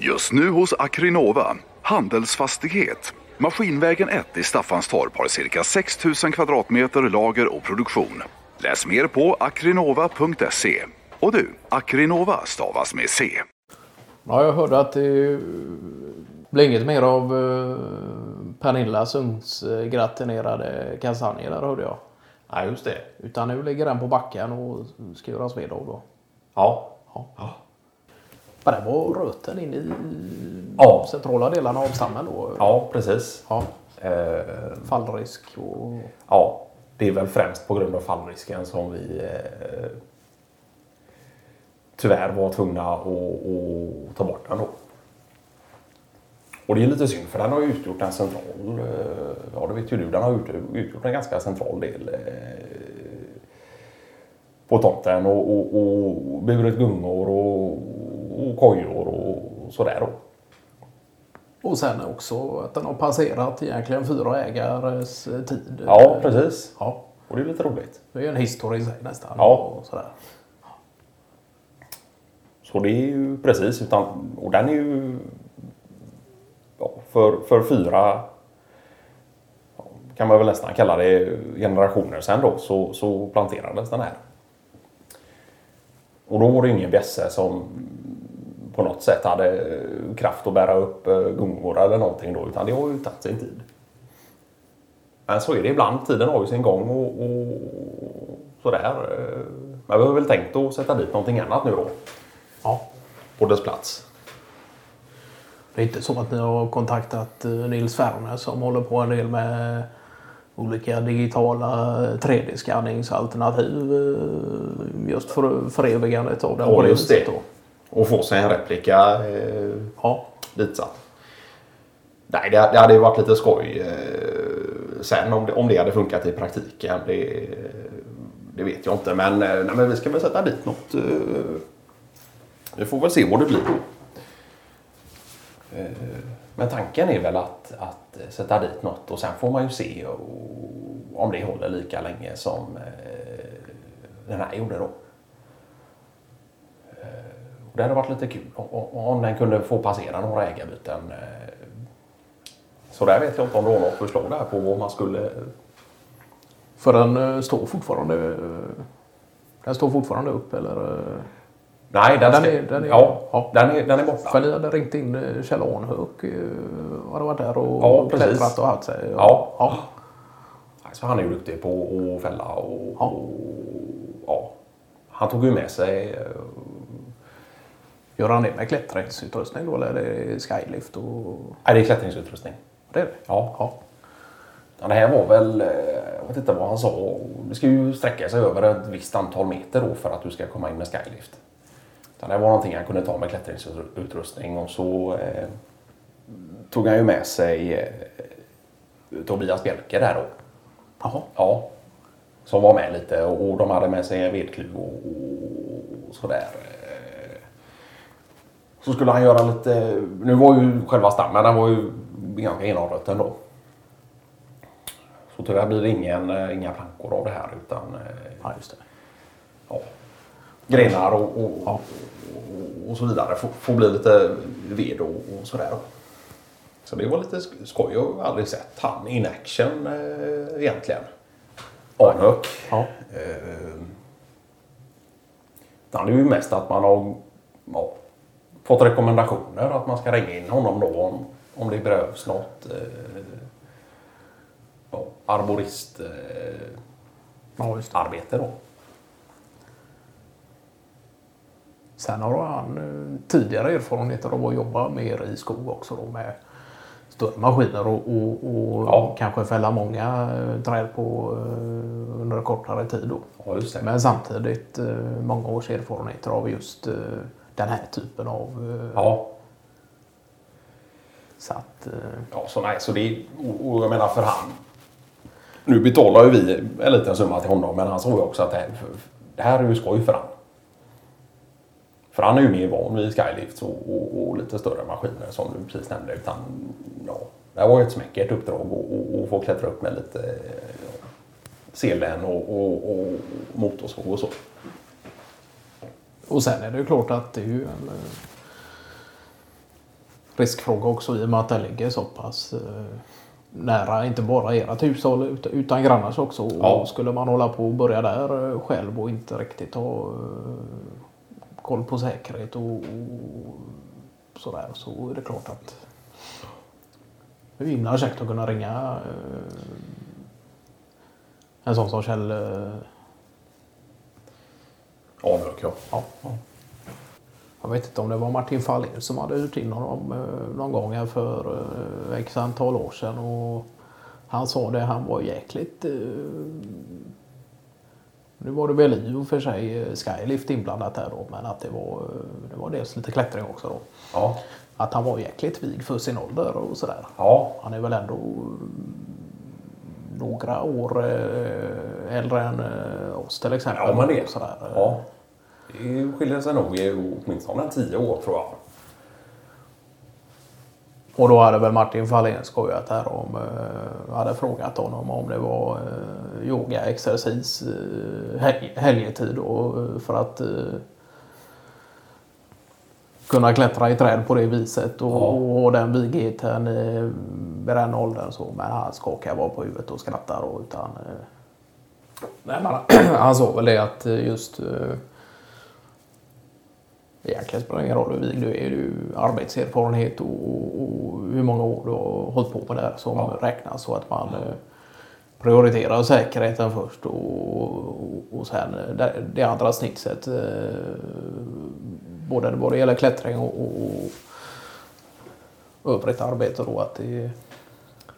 Just nu hos Akrinova, Handelsfastighet. Maskinvägen 1 i Staffanstorp har cirka 6 000 kvadratmeter lager och produktion. Läs mer på akrinova.se. Och du, Akrinova stavas med C. Ja, jag hörde att det blir inget mer av eh, Pernillas ugnsgratinerade kastanjer där hörde jag. Ja, just det. Utan nu ligger den på backen och ska göras ved av då. Ja. Ja. Men det var röten in i Ja. centrala delarna av stammen då. Ja, precis. Ja. Eh, Fallrisk och... ja, det är väl främst på grund av fallrisken som vi eh, tyvärr var tvungna att, att ta bort den då. Och det är lite synd för den har utgjort en central, eh, ja det vet ju du, den har ut- utgjort en ganska central del eh, på tomten och, och, och burit gungor och, och kojor och sådär då. Och sen också att den har passerat egentligen fyra ägares eh, tid. Ja, precis. Ja. Och det är lite roligt. Det är ju en historia i sig nästan. Ja. Och sådär. Så det är ju precis, utan, och den är ju ja, för, för fyra kan man väl nästan kalla det generationer sedan då så, så planterades den här. Och då var det ingen bjässe som på något sätt hade kraft att bära upp eh, gungor eller någonting då utan det har ju tagit sin tid. Men så är det ibland, tiden har ju sin gång och, och sådär. eh. Men vi har väl tänkt att sätta dit någonting annat nu då Ja. på dess plats. Det är inte så att ni har kontaktat eh, Nils Ferner som håller på en del med olika digitala 3D-skanningsalternativ eh, just för förevigandet av den Ja, just det. då. Och få sig en replika eh, Ja. ditsatt. Nej, det, det hade ju varit lite skoj eh, sen om det, om det hade funkat i praktiken. Det, det vet jag inte. Men, eh, nej, men vi ska väl sätta dit något. Eh, vi får väl se vad det blir. Eh, men tanken är väl att, att sätta dit något och sen får man ju se och, om det håller lika länge som eh, den här gjorde då. Och det hade varit lite kul om den kunde få passera några ägarbyten. eh. Så där vet jag inte om du har något förslag där på vad man skulle... För den eh, står fortfarande eh, den står fortfarande upp eller? Nej, den, Den ska... är- den är- ja, ja. Den, är, den är borta. För ni hade ringt in Kjell Arnhök. eh, Hade varit där och Ja, klättrat och haft sig. Ja. ja. Så han är ju duktig på att fälla och, Ja. och ja. Han tog ju med sig Gör han det med klättringsutrustning då eller är det skylift? Och... Nej, det är klättringsutrustning. Det är det? Ja. ja. Ja, det här var väl, eh, jag vet inte vad han sa, det ska ju sträcka sig över ett visst antal meter då för att du ska komma in med skylift. Så det här var någonting han kunde ta med klättringsutrustning och så eh, tog han ju med sig eh, Tobias Bjelke där då. Jaha. Ja. Som var med lite och, och de hade med sig en vedkluv och, och sådär. Så skulle han göra lite, nu var ju själva stammen den var ju ganska genomrött ändå. Så tyvärr blir det ingen, eh, inga plankor av det här utan eh, Ja, just det. ja, grenar och, och, Ja. och, och så vidare. Får, får bli lite ved och, och sådär. Då. Så det var lite sk- skoj. Jag har aldrig sett han in action eh, egentligen. Arnhök. Ja. Eh, det är ju mest att man har ja, fått rekommendationer att man ska ringa in honom då om, om det behövs något eh, ja, arborist eh, ja, arbete då. Sen har han eh, tidigare erfarenheter av att jobba mer i skog också då med större maskiner och, och, och Ja. kanske fälla många eh, träd på eh, under kortare tid då. Ja. Men samtidigt många års erfarenheter av just den här typen av... eh, Ja, Så att... eh, ja så nej, så det och, och jag menar för han. Nu betalar ju vi en liten summa till honom, men han sa ju också att det här, det här är ju skoj för han. För han är ju mer van vid skylifts och, och, och lite större maskiner som du precis nämnde. Utan, ja, det här var ju ett smäckert uppdrag och få klättra upp med lite ja, selen och, och, och motorsåg och så. Och sen är det ju klart att det är ju en... eh, riskfråga också i och med att den ligger så pass eh, nära, inte bara ert hushåll utan, grannars också. Och Ja. skulle man hålla på och börja där eh, själv och inte riktigt ha koll på säkerhet och, och sådär så är det klart att det är himla käckt att kunna ringa en sån som Kjell Avbök, ja. Ja. Jag vet inte om det var Martin Fahlin som hade hyrt in honom eh, någon gång här för eh, x antal år sedan. Och han sa det, han var jäkligt... Eh, nu var det väl i och för sig Skylift inblandat där då, men att det var, det var dels lite klättring också då. Ja. Att han var jäkligt vig för sin ålder och sådär. Ja. Han är väl ändå några år äldre än oss till exempel. Ja, det. Och Sådär. ja. Det skiljer sig nog i åtminstone tio år tror jag. Och då hade väl Martin Fahlén skojat här om, eh, hade frågat honom om det var eh, yoga, exercis, eh, helg, helgetid då, eh, för att eh, kunna klättra i träd på det viset och, Ja. och ha den vigheten eh, vid den åldern. Så, men han skakar bara på huvudet och skrattar. Och, utan, eh, nej, men, han sa väl det att eh, just eh, Egentligen spelar det ingen roll hur vig du är. Du arbetserfarenhet och, och, hur många år du har hållit på med det här som Ja. räknas. Så att man eh, prioriterar säkerheten först och, och, och sen det, det andra snitset. Både vad det gäller klättring och, och, och övrigt arbete då. Att det,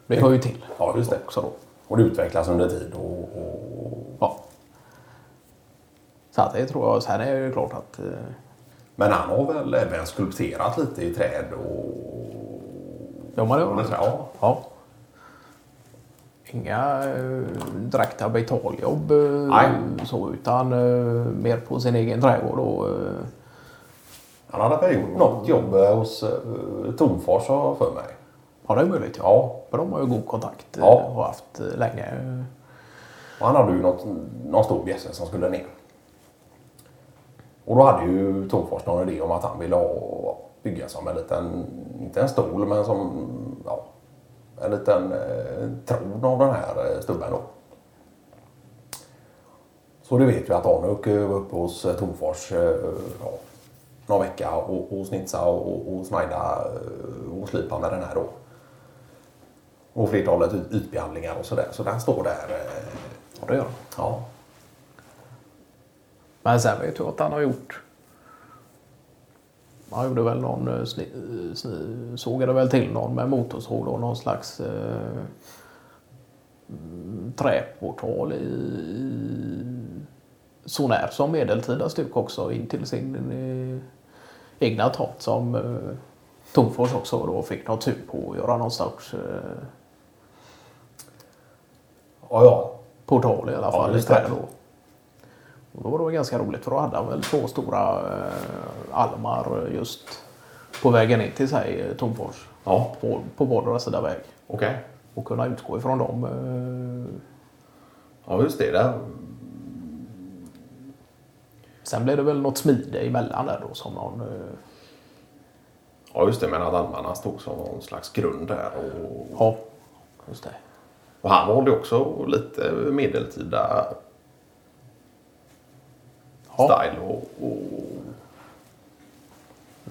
det hör ju till. Ja, just det. Också då. Och det utvecklas under tid. Och, och... Ja. Så att det tror jag. Sen är det ju klart att eh, Men han har väl även skulpterat lite i träd och... Ja, men det var det. Ja. Ja. Inga uh, direkta betaljobb eh, så, utan eh, mer på sin egen trädgård. Och, eh, Han hade väl gjort något jobb eh, hos uh, Tomfors har för mig. ja, det är möjligt. Ja. Ja. För de har ju god kontakt eh, Ja. och haft eh, länge. Och han hade ju något, någon stor bjässe som skulle ner. Och då hade ju Tomfors någon idé om att han ville ha, bygga som en liten, inte en stol, men som ja, en liten eh, tron av den här eh, stubben då. Så det vet vi att Arnuk eh, var uppe hos eh, eh, ja, någon vecka och, och snitsa och, och snajda eh, och slipa med den här då. Och flertalet ytbehandlingar och sådär. Så den står där. Eh, Ja, det gör de. Ja. Men sen vet jag att han har gjort han gjorde väl någon, eh, sni, sni, sågade väl till någon med motorsåg då, någon slags eh, träportal i, i sånär som medeltida stuk också in till sin eh, egna tomt som eh, Tomfors också då fick något sug på att göra någon sorts eh, Ja, ja. Portal i alla Ja, fall just det. då. Och då var det ganska roligt för då hade han väl två stora eh, almar just på vägen in till sig, eh, Tomfors. Ja, På, på vardera sida väg. okej. Och kunna utgå ifrån dem. Eh, Ja, just det. Där. sen blev det väl något smide emellan där då som någon... Eh, Ja, just det. Men att almarna stod som någon slags grund där. Och, ja, just det. Och han valde också lite medeltida Ja. style. Och, och,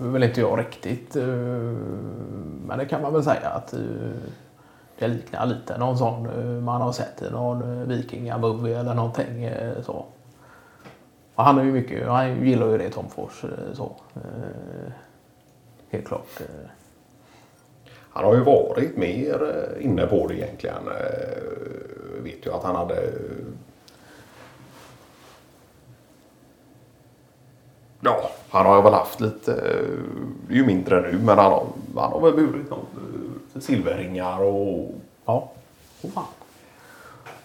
är väl inte jag riktigt... eh, men det kan man väl säga att eh, det liknar lite någon sån eh, man har sett i någon vikingamovie eller någonting så. Och han är ju mycket, han gillar ju det Tom Fors så. Helt klart. Han har ju varit mer eh, inne på det egentligen. Eh, vet ju att han hade Ja, han har väl haft lite, eh, det är ju mindre nu, men han har, han har väl burit något, silverringar och Ja. Oh, fan.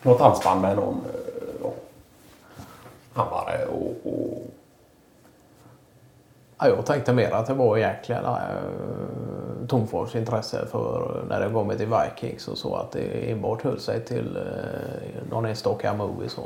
något halsband med någon ja, hammare och, och Ja, jag tänkte mer att det var egentligen äh, Tomfors intresse för eh, när det kommer till Vikings och så att det enbart höll sig till eh, någon enstaka movie så.